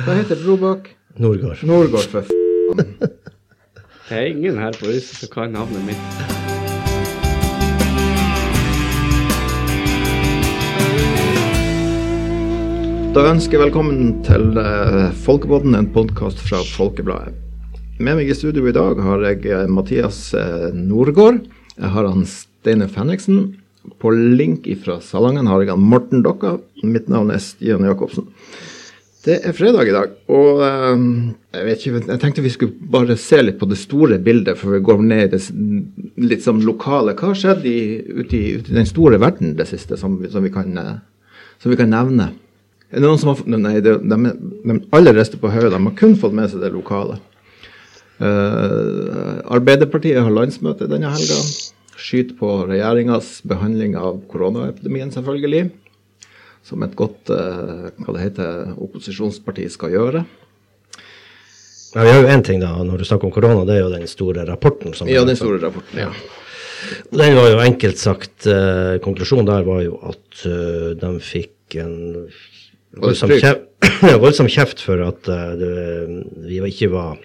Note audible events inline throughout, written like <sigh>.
Hva heter Robak? bak? Nordgård. Nordgård, for faen. Det er ingen her på huset som kan navnet mitt. Da ønsker jeg velkommen til Folkebåten, Folkepodden, en podkast fra Folkebladet. Med meg i studio i dag har jeg eh, Mathias uh, Nordgård. Jeg har han Steinar Fenriksen. På link fra Salangen har jeg han Morten Dokka. Mitt navn er Stian Jacobsen. Det er fredag i dag, og uh, jeg, ikke, jeg tenkte vi skulle bare se litt på det store bildet før vi går ned i det litt sånn lokale. Hva har skjedd ute i, ute, i, den store verden det siste som, som, vi, kan, som vi kan nevne? Er det noen som har, nei, de, de, de, alle rester på hodet. De har kun fått med seg det lokale. Uh, Arbeiderpartiet har landsmøte denne helga. Skyter på regjeringas behandling av koronaepidemien, selvfølgelig. Som et godt uh, hva det heter, opposisjonsparti skal gjøre. Ja, vi har jo én ting da, når du snakker om korona, det er jo den store rapporten. ja, den store rapporten, ja. Den var jo enkelt sagt, eh, Konklusjonen der var jo at uh, de fikk en voldsom kjeft, <clears throat> kjeft for at uh, det, vi ikke var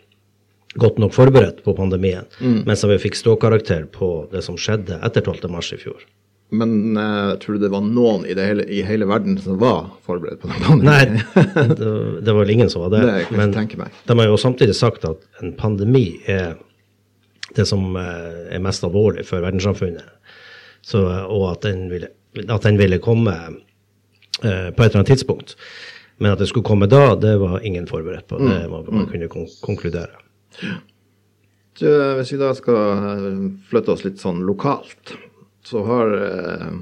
godt nok forberedt på pandemien, mm. mens vi fikk ståkarakter på det som skjedde etter 12.3 i fjor. Men uh, tror du det var noen i, det hele, i, hele, verden som var forberedt på den pandemien? Nei, <laughs> det, det var vel ingen som var det. det jeg men meg. de har jo samtidig sagt at en pandemi er det som uh, er mest alvorlig for verdenssamfunnet, Så, og at den, ville, at den ville komme uh, på et eller annet tidspunkt. Men at det skulle komme da, det var ingen forberedt på. Det må man mm. kunne kon konkludere. Du, hvis vi da skal eh, flytte oss litt sånn lokalt, så har eh,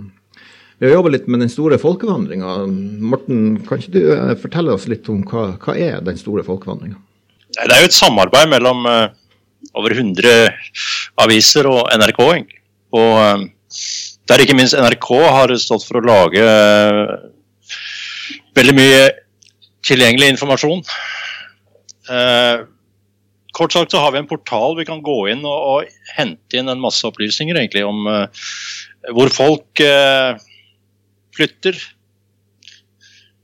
vi har jobba litt med den store folkevandringa. Morten, kan ikke du eh, fortelle oss litt om hva, hva er den store folkevandringa? Det er jo et samarbeid mellom uh, over 100 aviser og NRK. Og der ikke minst NRK har stått for å lage veldig mye tilgjengelig informasjon. Kort sagt så har vi en portal vi kan gå inn og, og hente inn en masse opplysninger egentlig om uh, hvor folk uh, flytter,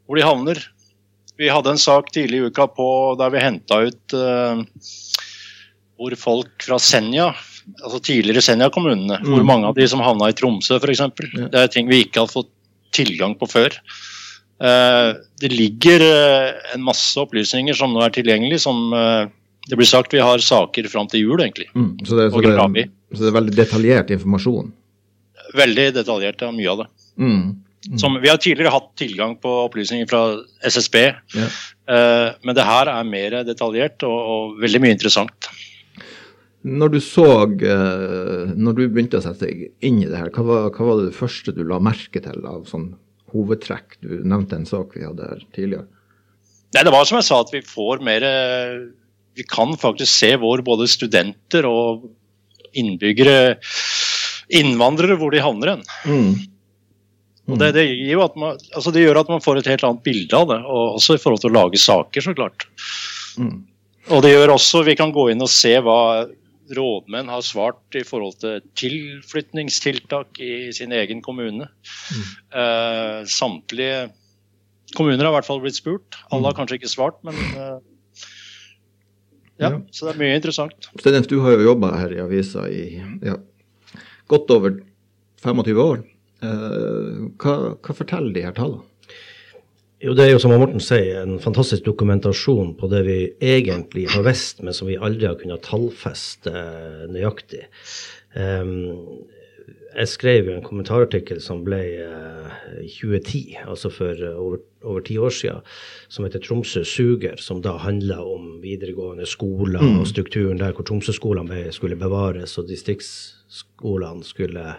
hvor de havner. Vi hadde en sak tidlig i uka på der vi henta ut uh, hvor folk fra Senja altså tidligere Senja-kommunene, mm. hvor mange av de som havna i Tromsø f.eks. Ja. Det er ting vi ikke har fått tilgang på før. Det ligger en masse opplysninger som nå er tilgjengelig, som det blir sagt vi har saker fram til jul, egentlig. Mm, så, det, så, det, så, det, er veldig detaljert informasjon? Veldig detaljert, ja. Mye av det. Mm. Mm. Som, vi har tidligere hatt tilgang på opplysninger fra SSB, ja. uh, men det her er mer detaljert og, og, veldig mye interessant. Når du så, uh, når du begynte å sette deg inn i det her, hva var, hva var det første du la merke til av sånn hovedtrekk? Du nevnte en sak vi hadde her tidligere. Nei, Det var som jeg sa, at vi får mer Vi kan faktisk se hvor både studenter og innbyggere, innvandrere, hvor de havner hen. Mm. Mm. Det, det, man, altså det, gjør at man får et helt annet bilde av det, og også i forhold til å lage saker, så klart. Mm. Og det gjør også Vi kan gå inn og se hva rådmenn har svart i forhold til tilflytningstiltak i sin egen kommune. Mm. Uh, samtlige kommuner har i hvert fall blitt spurt. Alle har mm. kanskje ikke svart, men uh, ja, ja, Så det er mye interessant. Stedens, du har jo jobba her i avisa i ja, godt over 25 år. Uh, hva, hva forteller de her tallene? Jo, Det er jo som Morten sier, en fantastisk dokumentasjon på det vi egentlig har visst, men som vi aldri har kunnet tallfeste eh, nøyaktig. Um, jeg skrev jo en kommentarartikkel som ble uh, i 2010, altså for uh, over, over ti år siden, som heter 'Tromsø suger', som da handla om videregående skoler mm. og strukturen der hvor Tromsø-skolene skulle bevares og distriktsskolene skulle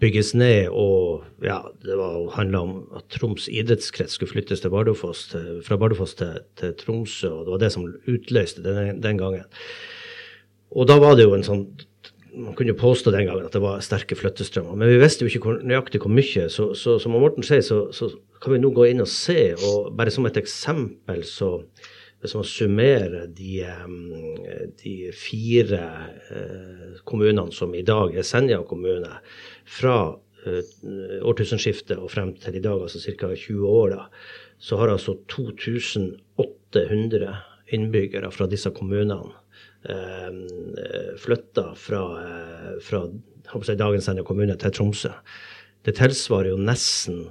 bygges ned. Og ja, det handla om at Troms idrettskrets skulle flyttes til Bardufoss, til, fra Bardufoss til, til, Tromsø, og det var det som utløste den, den gangen. Og da var det jo en sånn man kunne påstå den gangen at det var sterke flyttestrømmer, men vi visste jo ikke hvor, nøyaktig hvor mye. Så, så som Morten sier, så, så, kan vi nå gå inn og se. og Bare som et eksempel, så hvis man summerer de, de fire eh, kommunene som i dag er Senja kommune, fra eh, årtusenskiftet og frem til i dag, altså ca. 20 år, da, så har altså 2800 innbyggere fra disse kommunene eh, flytta fra, eh, fra jeg, dagens Senja kommune til Tromsø. Det tilsvarer jo nesten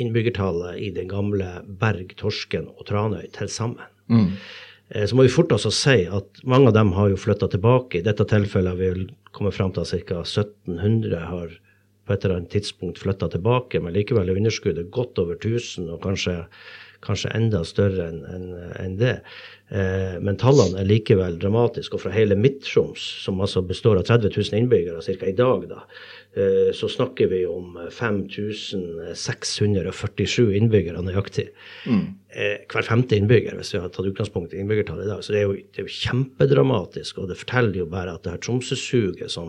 innbyggertallet i den gamle Berg, Torsken og Tranøy til sammen. Mm. Eh, så må vi fort å si at mange av dem har jo flytta tilbake. I dette tilfellet har vi kommet fram til at ca. 1700 har på et eller annet tidspunkt flytta tilbake, men likevel er underskuddet godt over 1000, og kanskje kanskje enda større enn en, en det. Eh, men tallene er likevel dramatiske. Og fra hele Midt-Troms, som altså består av 30 000 innbyggere ca. i dag, da, eh, så snakker vi om 5647 innbyggere nøyaktig. Mm. Eh, hver femte innbygger, hvis vi har tatt utgangspunkt i innbyggertallet i dag. Så det er, jo, det er jo kjempedramatisk, og det forteller jo bare at det her Tromsø-suget som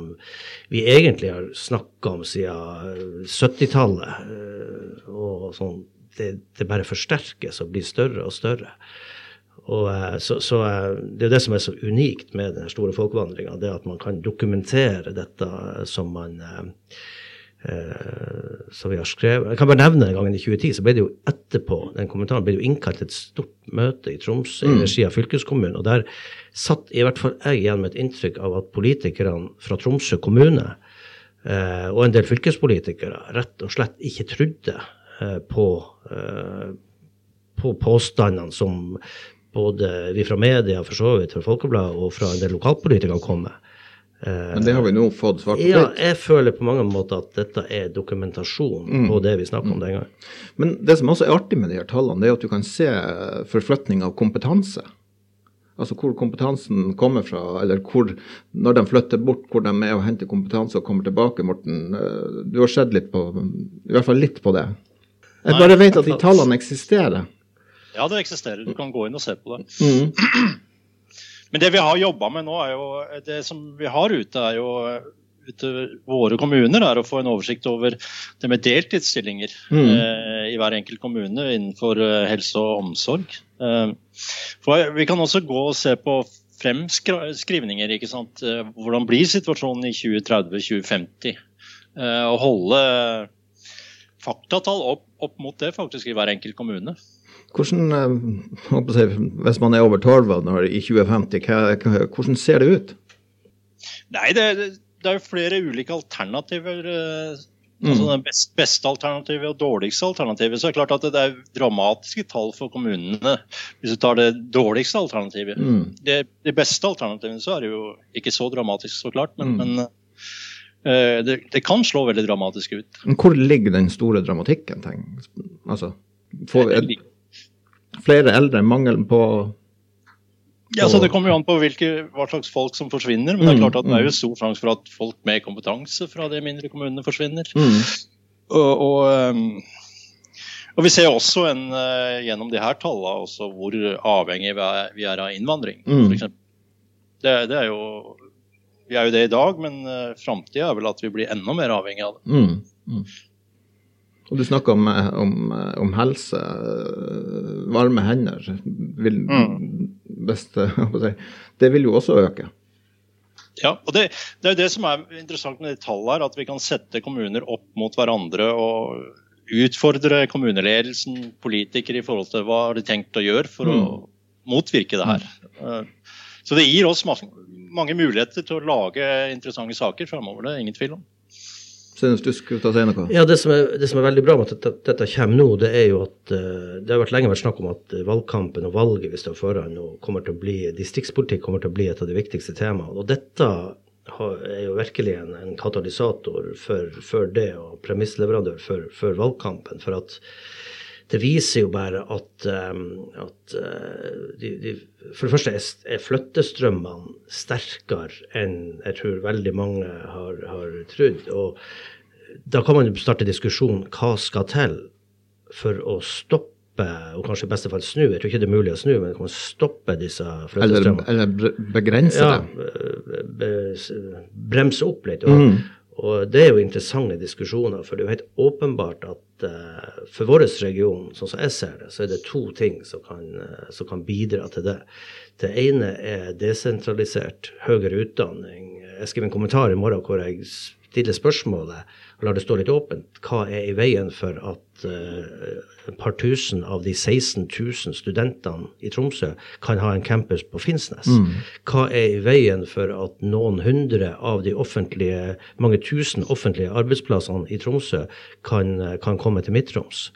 vi egentlig har snakka om siden 70-tallet, og sånn det, det, bare forsterkes og blir større og større. Og, eh, så, så, eh, Det er det som er så unikt med den store folkevandringa, det at man kan dokumentere dette som man eh, som vi har skrevet. Jeg kan bare nevne en gang i 2010 så ble det jo etterpå den kommentaren ble det jo innkalt et stort møte i Tromsø i mm. regi av fylkeskommunen. og Der satt i hvert fall jeg igjen med et inntrykk av at politikerne fra Tromsø kommune eh, og en del fylkespolitikere rett og slett ikke trodde Eh, på, eh, på påstandene som både vi fra media, for så vidt fra Folkebladet og fra en del lokalpolitikere kom med. Eh, Men det har vi nå fått svart på? Ja, jeg føler på mange måter at dette er dokumentasjon mm. på det vi snakka om den gangen. Men det som også er artig med de her tallene, det er at du kan se forflytning av kompetanse. Altså hvor kompetansen kommer fra, eller hvor, når de flytter bort, hvor de er og henter kompetanse og kommer tilbake. Morten, du har sett litt på, i hvert fall litt på det? Jeg bare vet at de tallene eksisterer. Ja, det eksisterer. Du kan gå inn og se på det. Mm. <clears throat> Men det vi har jobba med nå, er jo Det som vi har ute, er jo ute våre kommuner er å få en oversikt over det med deltidsstillinger mm. eh, i hver enkelt kommune innenfor eh, helse og omsorg. Eh, for Vi kan også gå og se på fremskrivninger. ikke sant? Eh, hvordan blir situasjonen i 2030-2050? Eh, og holde faktatall opp, opp, mot det faktisk i hver enkelt kommune. Hvordan, eh, Hvis man er over 12 i 2050, hvordan ser det ut? Nei, det, det er jo flere ulike alternativer. Eh, mm. Altså det best, beste alternativet og dårligste alternativet. Så er det klart at det er dramatiske tall for kommunene hvis du tar det dårligste alternativet. Mm. Det, det, beste alternativet så er det jo ikke så dramatisk, så klart. men, mm. men det, det, kan slå veldig dramatisk ut. Men hvor ligger den store dramatikken? Tenk? Altså, får vi flere eldre, mangel på, ja, så Det kommer jo an på hvilke, hva slags folk som forsvinner. Men det er mm, klart at det er jo mm. stor sjanse for at folk med kompetanse fra de mindre kommunene forsvinner. Mm. Og, og, um, og, vi ser også en, uh, gjennom de her tallene hvor avhengig vi er, vi er av innvandring. Mm. Det, det, er jo vi er jo det i dag, men uh, framtida er vel at vi blir enda mer avhengig av det. Mm, mm. Og Du snakker om, eh, om, eh, om, helse. Varme hender vil, mm. best, <laughs> Det vil jo også øke. Ja, og det, det er det som er interessant med de tallene her, at vi kan sette kommuner opp mot hverandre og utfordre kommuneledelsen, politikere, i forhold til hva de har tenkt å gjøre for å mm. motvirke det her. Så det gir oss mange muligheter til å lage interessante saker framover. Det er ingen tvil om. Synes du skulle ta seg noe? Ja, det som, er, det som er veldig bra med at dette, dette, kommer nå, det er jo at uh, det har vært lenge vært snakk om at valgkampen og valget vi står foran nå, kommer til å bli, distriktspolitikk kommer til å bli et av de viktigste temaene. Og dette er jo virkelig en, en katalysator for, for, det, og premissleverandør for, for valgkampen. For at det viser jo bare at, um, at uh, de, de, For det første er flyttestrømmene sterkere enn jeg tror veldig mange har, har trodd. Og da kan man jo starte diskusjon hva skal til for å stoppe og kanskje i beste fall snu. Jeg tror ikke det er mulig å snu, men kan stoppe disse flyttestrømmene. Eller, eller begrense dem? Ja, bremse opp litt. Og, mm. Og det er jo interessante diskusjoner, for det er jo helt åpenbart at uh, for vår region, sånn som jeg ser det, så er det to ting som kan, uh, som kan, bidra til det. Det ene er desentralisert høyere utdanning. Jeg skrev en kommentar i morgen hvor jeg stiller spørsmålet og lar det stå litt åpent, hva er i veien for at uh, et par tusen av de 16 000 studentene i Tromsø kan ha en campus på Finnsnes? Hva er i veien for at noen hundre av de offentlige, mange tusen offentlige arbeidsplassene i Tromsø kan, kan komme til Midt-Troms?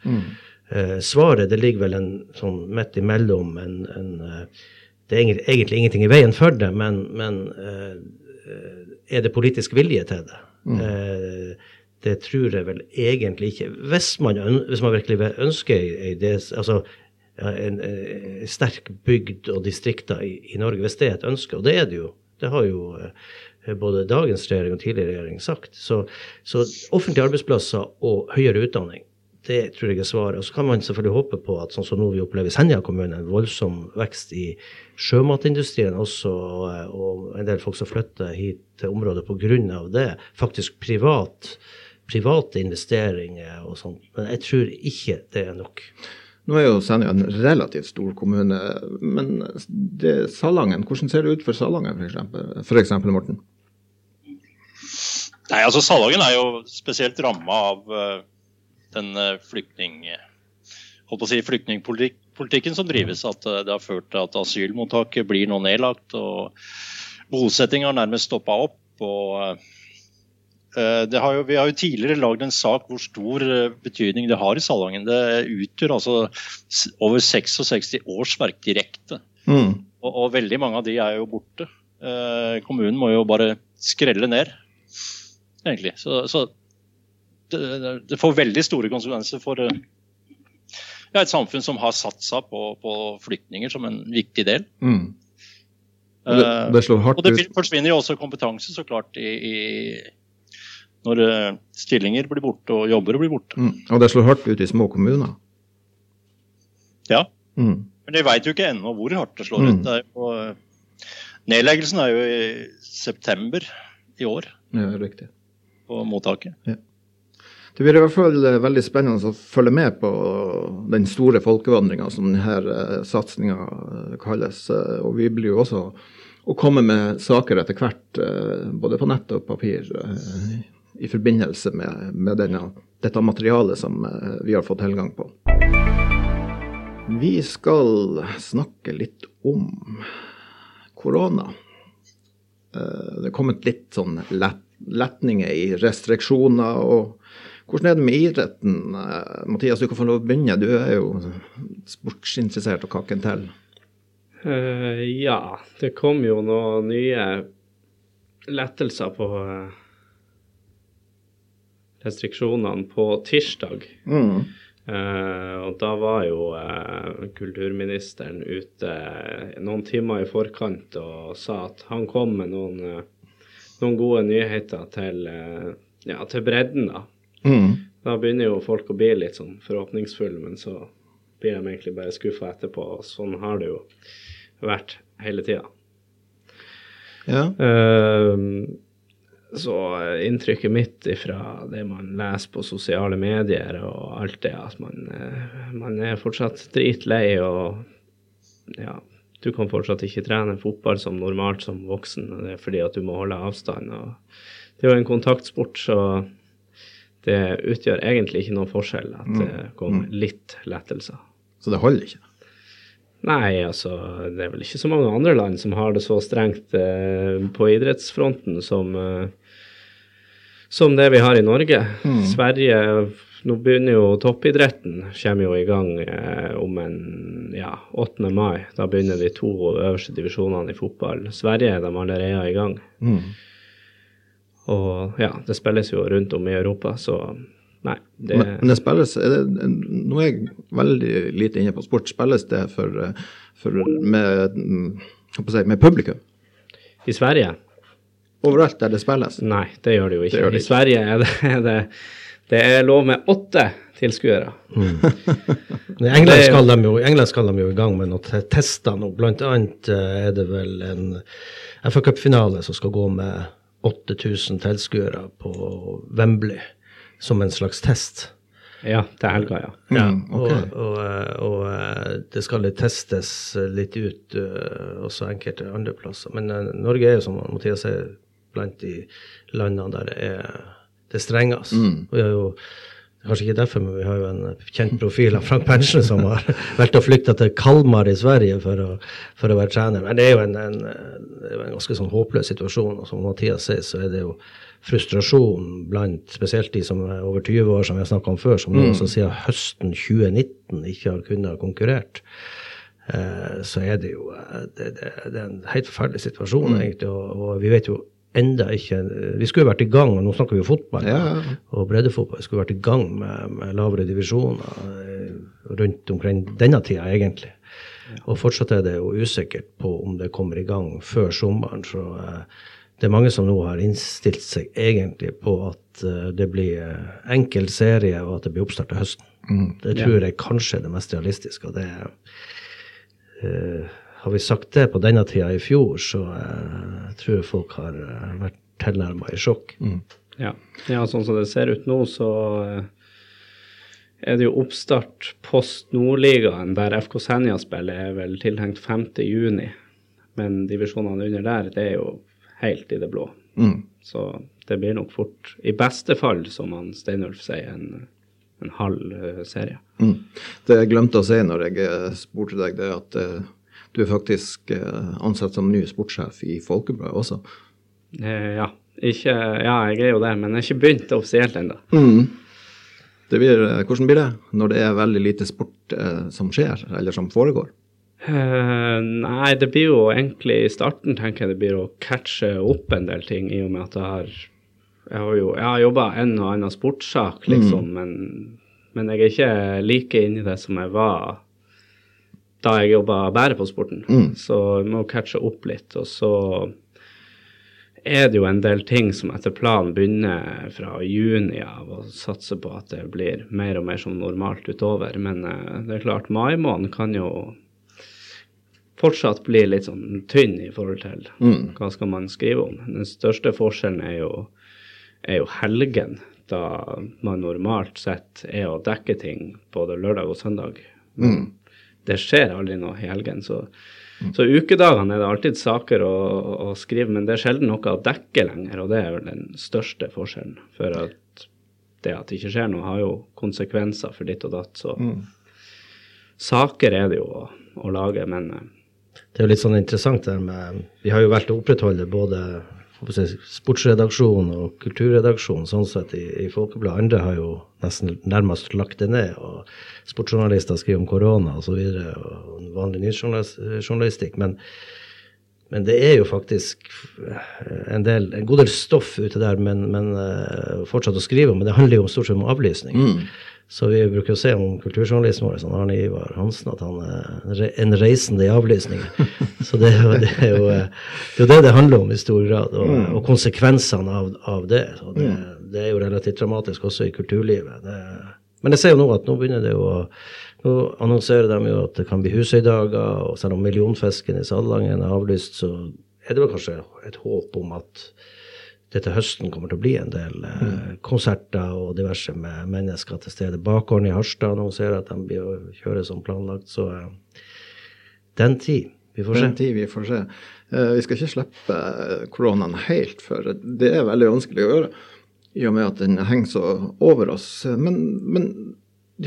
Eh, svaret det ligger vel en sånn midt imellom en, en uh, Det er egentlig, ingenting i veien for det, men, men er det politisk vilje til det? Eh, det tror jeg vel egentlig ikke. Hvis man, hvis man virkelig ønsker altså, en, en, eh, sterk bygd og distrikter i, i Norge, hvis det er et ønske, og det er det jo. Det har jo eh, både dagens regjering og tidligere regjering sagt. Så, så offentlige arbeidsplasser og høyere utdanning, det tror jeg er svaret. Og så kan man selvfølgelig håpe på at sånn som nå vi opplever i Senja kommune, en voldsom vekst i sjømatindustrien også, og, en del folk som flytter hit til området pga. det. Faktisk privat, private investeringer og sånt. Men jeg tror ikke det er nok. Nå er jo Senja en relativt stor kommune, men det, Salangen, hvordan ser det ut for Salangen f.eks., Morten? Nei, altså Salangen er jo spesielt ramma av eh, den uh, flyktning... Si flyktningpolitikken som drives. At eh, det har ført til at asylmottaket blir nå nedlagt. og Bosettinga har nærmest stoppa opp. og eh, det har jo, Vi har jo tidligere lagd en sak hvor stor eh, betydning det har i Salangen. Det utgjør altså over 66 årsverk direkte. Mm. Og, og veldig mange av de er jo borte. Eh, kommunen må jo bare skrelle ned, egentlig. Så, så det, det får veldig store konsekvenser for eh, ja, et samfunn som har satsa på, på flyktninger som en viktig del. Mm. Det, Eh, det slår hardt og det forsvinner jo også kompetanse, så klart, i, i, når eh, stillinger blir borte og jobber blir borte. Mm. Og det slår hardt ut i små kommuner. Ja, Mm. Men de veit jo ikke ennå hvor hardt det slår Mm. ut. Det er jo, nedleggelsen er jo i september i år Ja, riktig. på mottaket. Det blir i hvert fall eh, veldig spennende å følge med på den store folkevandringa som denne satsinga kalles. Eh, Og vi blir jo også å komme med saker etter hvert, eh, både på nett og papir, eh, i forbindelse med, med denne, dette materialet som eh, vi har fått tilgang på. Vi skal snakke litt om korona. Eh, Det er kommet litt sånn lett, letninger i restriksjoner. og Hvordan er det med idretten? Eh, Mathias, du kan få lov å begynne. Du er jo sportsinteressert og kaken til. Uh, ja, det kom jo noen nye lettelser på uh, restriksjonene på tirsdag. Mm. Uh, og da var jo kulturministeren ute noen timer i forkant og sa at han kom med noen, noen gode nyheter til, ja, til bredden. da. Mm. Da begynner jo folk å bli litt sånn forhåpningsfulle, men så blir de egentlig bare skuffa etterpå. og Sånn har det jo vært hele tida. Ja. Uh, så inntrykket mitt fra det man leser på sosiale medier og alt det, at man, eh, man er fortsatt dritlei og ja, du kan fortsatt ikke trene fotball som normalt som voksen. og Det er fordi at du må holde avstand. og Det er jo en kontaktsport, så det utgjør egentlig ikke noen forskjell at det kommer litt lettelser. Så det holder ikke. Nei, altså det er vel ikke så mange andre land som har det så strengt eh, på idrettsfronten som, eh, som det vi har i Norge. Sverige Nå begynner jo toppidretten kommer jo i gang eh, om en ja, 8. mai. Da begynner de to øverste divisjonene i fotball. Sverige er de allerede i gang. Mm. Og ja, det spilles jo rundt om i Europa, så nei. Det, Men, men det spilles er det, Nå er jeg veldig lite inne på sport. Spilles det for, for med, mm, si, med publikum? I Sverige Overalt der det spilles? Nei, det gjør det jo ikke. Det det I. Sverige er det, er det, det er lov med åtte tilskuere. <laughs> I England skal, de jo, i England skal de jo i gang med noen te- tester nå. Blant annet eh, er det vel en FA Cup-finale som skal gå med 8000 tilskuere på Wembley som en slags test. Ja, til helga, ja. Ja, Mm, ok. og, og, eh, og eh, det skal litt testes litt ut, eh, også enkelte andre plasser. Men Norge er jo, som Mathias sier, blant de landene der det er det strengest. Mm. vi har jo Kanskje ikke derfor, men vi har jo en kjent profil av Frank Berntsen som har <laughs> valgt å flykte til Kalmar i Sverige for å, for å være trener. Men det er jo en, en, det er en ganske sånn håpløs situasjon. Og som Mathias sier, så er det jo frustrasjon blant spesielt de som er over 20 år, som vi har snakka om før, som nå også siden høsten 2019 ikke har kunnet ha konkurrert. Eh, så er det jo eh, det, det, det er en helt forferdelig situasjon, egentlig. Og, og vi vet jo enda ikke Vi skulle jo vært i gang, og nå snakker vi jo fotball Ja, ja, og breddefotball. Vi skulle vært i gang med, med lavere divisjoner eh, rundt omkring denne tida, egentlig. Og fortsatt er det jo usikkert på om det kommer i gang før sommeren. Så eh, det er mange som nå har innstilt seg egentlig på at eh, det blir enkel serie, og at det blir oppstart til høsten. Det tror jeg kanskje er det mest realistiske. og det er har vi sagt det på denne tida i fjor, så eh, tror jeg folk har uh, vært tilnærma i sjokk. Ja. ja, sånn som det ser ut nå, så eh, er det jo oppstart post Nordligaen, der FK Senja spiller, er vel tiltenkt 5. juni. Men divisjonene under der, det er jo helt i det blå. Mm. Så det blir nok fort, i beste fall, som han Steinulf sier, en, en halv serie. Mm. Det jeg glemte å si når jeg spurte deg, det er at du er faktisk eh, ansatt som ny sportssjef i Folkebladet også. Eh, ja. Ikke, ja, jeg er jo det, men jeg har ikke begynt offisielt ennå. Mm. Det blir, eh, hvordan blir det når det er veldig lite sport eh, som skjer, eller som foregår? Uh, nei, det blir jo egentlig i starten tenker jeg det blir å catche opp en del ting, i og med at jeg har Jeg har jo jeg har jobba en og annen sportssak, liksom, men, men jeg er ikke like inni det som jeg var da jeg jobba bare på sporten. Så vi må catche opp litt. Og så er det jo en del ting som etter planen begynner fra juni av å satse på at det blir mer og mer som normalt utover. Men eh, det er klart, mai måned kan jo fortsatt bli litt sånn tynn i forhold til hva skal man skrive om. Den største forskjellen er jo, er jo helgen, da man normalt sett er å dekke ting både lørdag og søndag. Men Det skjer aldri noe i helgen. Så, så ukedagene er det alltid saker å, å skrive, men det er sjelden noe å dekke lenger, og det er vel den største forskjellen. For at det at det ikke skjer noe, har jo konsekvenser for ditt og datt. Så saker er det jo å, å lage, men eh, Det er jo litt sånn interessant der med Vi har jo valgt å opprettholde både sportsredaksjon og kulturredaksjon sånn sett i, i Folkebladet. Andre har jo nesten nærmest lagt det ned. og Sportsjournalister skriver om korona osv. Og, så og vanlig nyhetsjournalistikk. Men, men det er jo faktisk en, del, en god del stoff ute der men, men eh, fortsatt å skrive om. Men det handler jo om stort sett om avlysning. Så vi bruker å se om kulturjournalisten vår, sånn Arne Ivar Hansen, at han er en reisende i avlysninger. <laughs> Så det er, jo, det, er jo, eh, det er jo det det handler om i stor grad, og, og konsekvensene av, av det. Det. Det er jo relativt dramatisk også i kulturlivet. Men jeg ser jo nå at nå begynner det jo å Nå annonserer de jo at det kan bli Husøydager, og selv om millionfisken i Salangen er avlyst, så er det vel kanskje et håp om at det til høsten kommer til å bli en del mm. konserter og diverse med mennesker til stede. Bakgården i Harstad annonserer at de blir å kjøre som planlagt, så eh, den tid. Vi får se. Den tid vi får se. Eh, vi skal ikke slippe eh, koronaen helt, for det er veldig vanskelig å gjøre. I og med at den henger så over oss. Men, men eh,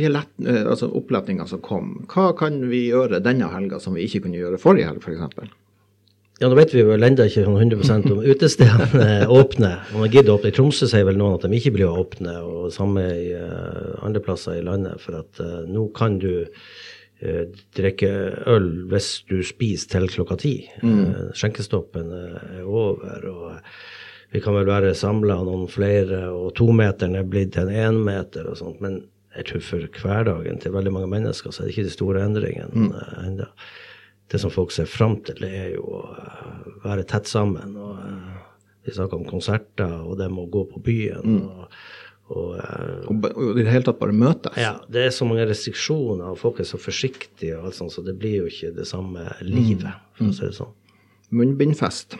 altså oppletningene som kom, hva kan vi gjøre denne helga som vi ikke kunne gjøre forrige helg, f.eks.? Ja, nå vet vi vel ennå ikke sånn 100% om <laughs> utestedene åpner. åpne. Om de gidder å åpne i Tromsø, sier vel noen at de ikke blir å åpne, og samme i uh, andre plasser i landet. For at uh, nå kan du uh, drikke øl hvis du spiser til klokka ti. Uh, skjenkestoppen eh, er over, og eh, vi kan vel være samla noen flere, og tometeren er blitt til en énmeter og sånt. Men jeg tror for hverdagen til veldig mange mennesker så er det ikke de store endringene mm. ennå det som folk ser fram til, det er jo å eh, være tett sammen. og eh, Vi snakker om konserter, og det med å gå på byen. og, og eh, Og, og i det hele tatt bare møtes? ja, Det er så mange restriksjoner, og folk er så forsiktige, og alt sånt, så det blir jo ikke det samme livet. for å si det sånn. Munnbindfest.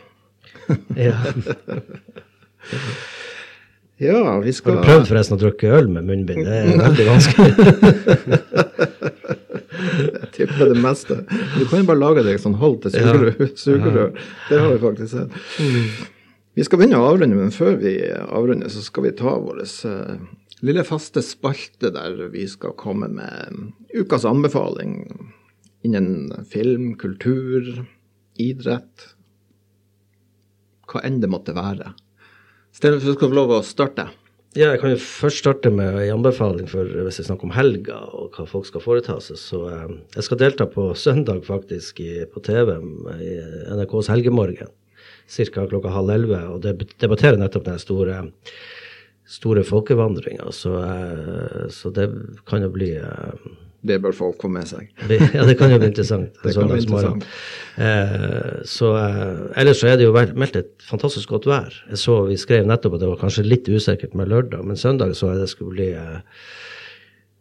Ja. <laughs> <laughs> Ja, vi skal... Har du prøvd forresten å drikke øl med munnbind? Det er veldig vanskelig. Jeg tipper det meste. Du kan jo bare lage deg sånn halv til sugerør. sugerør. Det har vi faktisk sett. Vi skal begynne å avrunde, men før vi avrunder, så skal vi ta vår uh, lille faste spalte der vi skal komme med ukas anbefaling innen film, kultur, idrett, hva enn det måtte være. Stein, du skal få lov å starte. Ja, jeg kan jo først starte med en anbefaling for hvis vi snakker om helga og hva folk skal foreta seg. Så eh, jeg skal delta på søndag faktisk på TV i NRKs Helgemorgen ca. klokka halv elleve og debattere nettopp den store, store folkevandringa. Så, eh, så, det kan jo bli eh, det bør folk få med seg. ja, det kan jo bli interessant. <laughs> det kan bli interessant. Eh, så, eh, ellers så er det jo meldt et fantastisk godt vær. Jeg så Vi skrev nettopp at det var kanskje litt usikkert med lørdag, men søndag så det skulle bli eh,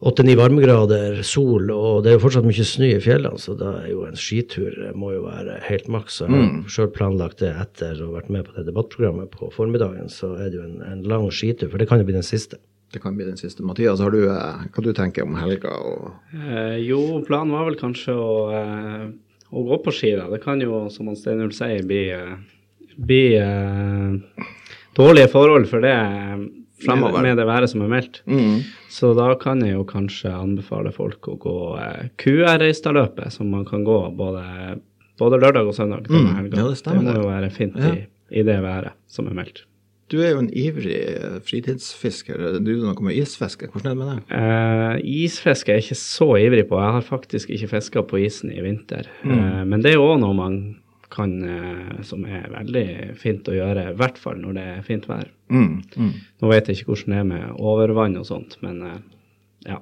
åtte-ni varmegrader, sol, og det er jo fortsatt mye snø i fjellene, så da er jo en skitur eh, må jo være helt maks. Jeg har mm. sjøl planlagt det etter å ha vært med på det debattprogrammet på formiddagen, så er det jo en, en lang skitur, for det kan jo bli den siste. Det kan bli den siste. Mathias, har du, eh, hva du tenker om helga? Eh, jo, planen var vel kanskje å, eh, å gå på ski. da. Det kan jo, som Steinulf sier, bli, eh, bli eh, dårlige forhold for det fremover med det været som er meldt. Mm. Så da kan jeg jo kanskje anbefale folk å gå eh, QR-Reistadløpet, som man kan gå både, både lørdag og søndag. Mm. Ja, det, det, må jo være fint ja. i, i, det været som er meldt. Du er jo en ivrig eh, fritidsfisker. Du driver noe med isfiske. Hvordan er det med det? Uh, isfiske er jeg ikke så ivrig på. Jeg har faktisk ikke fiska på isen i vinter. Mm. Uh, men det er jo òg noe man kan, uh, som er veldig fint å gjøre, i hvert fall når det er fint vær. Mm, mm. Nå vet jeg ikke hvordan det er med overvann og sånt, men ja.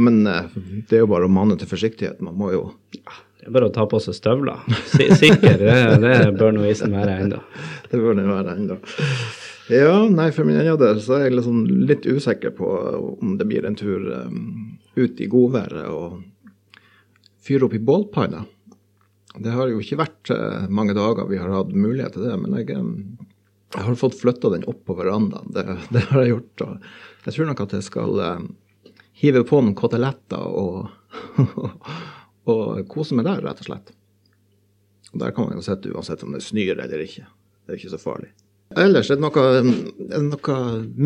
Men det er jo bare å mane til forsiktighet. Man må jo ja, Det er bare å ta på seg støvler. Sikker, det, det bør nå isen være ennå. <laughs> Det bør den være ennå. Ja, nei, for min egen del så er jeg liksom litt usikker på om det blir en tur um, ut i godværet og fyre opp i bålpanna. Det har jo ikke vært uh, mange dager vi har hatt mulighet til det, men jeg, um, jeg har fått flytta den opp på verandaen. Det, <laughs> det, har jeg gjort. og Jeg tror nok at jeg skal uh, hive på noen koteletter og, <laughs> og kose meg der, rett og slett. Og Der kan man jo sitte uansett om det snør eller ikke. Det er ikke så farlig. Ellers er det noe, er det noe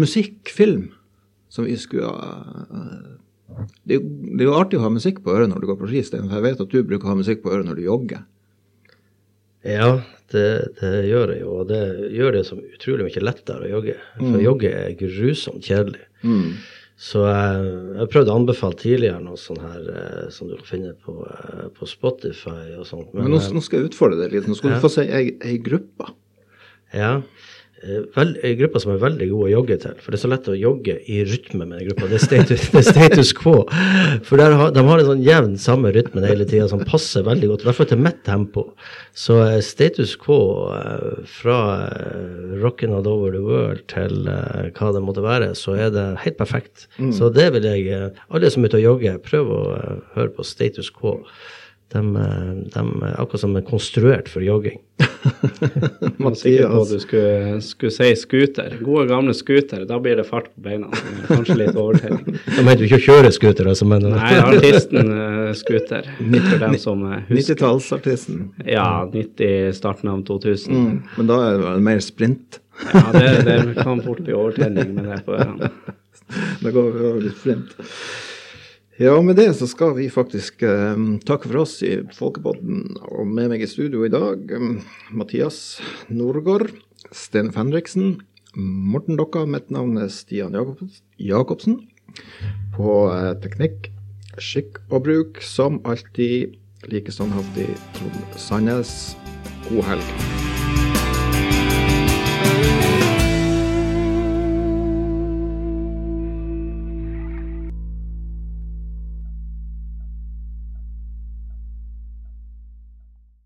musikkfilm som vi skulle uh, det det er, jo, artig å ha musikk på øret når du går på ski, Stein. Jeg vet at du bruker å ha musikk på øret når du jogger. Ja, det, det gjør jeg jo. Og det gjør det som utrolig mye lettere å jogge. For mm. jogge er grusomt kjedelig. Mm. Så jeg, jeg prøvde å anbefale tidligere noe sånt her eh, som du kan finne på, eh, på Spotify og sånt. Men, Men nå, nå, skal jeg utfordre deg litt. Nå skal ja. du få si ei gruppe. Ja. Vel, veld, en gruppe som er veldig god å jogge til. For det er så lett å jogge i rytme med den gruppa. Det er status, det er status quo. For har, de har en sånn jevn samme rytme hele tida som passer veldig godt, i hvert fall til mitt tempo. Så uh, status quo fra uh, rockin' all over the world til hva det måtte være, så er det helt perfekt. Mm. Så det vil jeg Alle som er ute og jogger, prøv å høre på status quo. De, de er akkurat som er konstruert for jogging. Man sikker på at du skulle, skulle si scooter. Gode, gamle scooter. Da blir det fart på beina. Kanskje litt overtenning. Da mente du ikke å kjøre scooter? Altså, men... Nei, artisten uh, scooter. For dem som uh, husker. 90-tallsartisten? Ja, 90, starten av 2000. Mm, men da er det mer sprint? ja, det, det kan fort bli overtenning med det på ørene. <laughs> Da går vi over til sprint. Ja, med det så skal vi faktisk um, takke for oss i Folkepodden. Og med meg i studio i dag um, Mathias Norgård, Sten Fenriksen, Morten Dokka, mitt navn er Stian Jacobsen. På uh, teknikk, skikk og bruk, som alltid like standhaftig Trond Sandnes. God helg.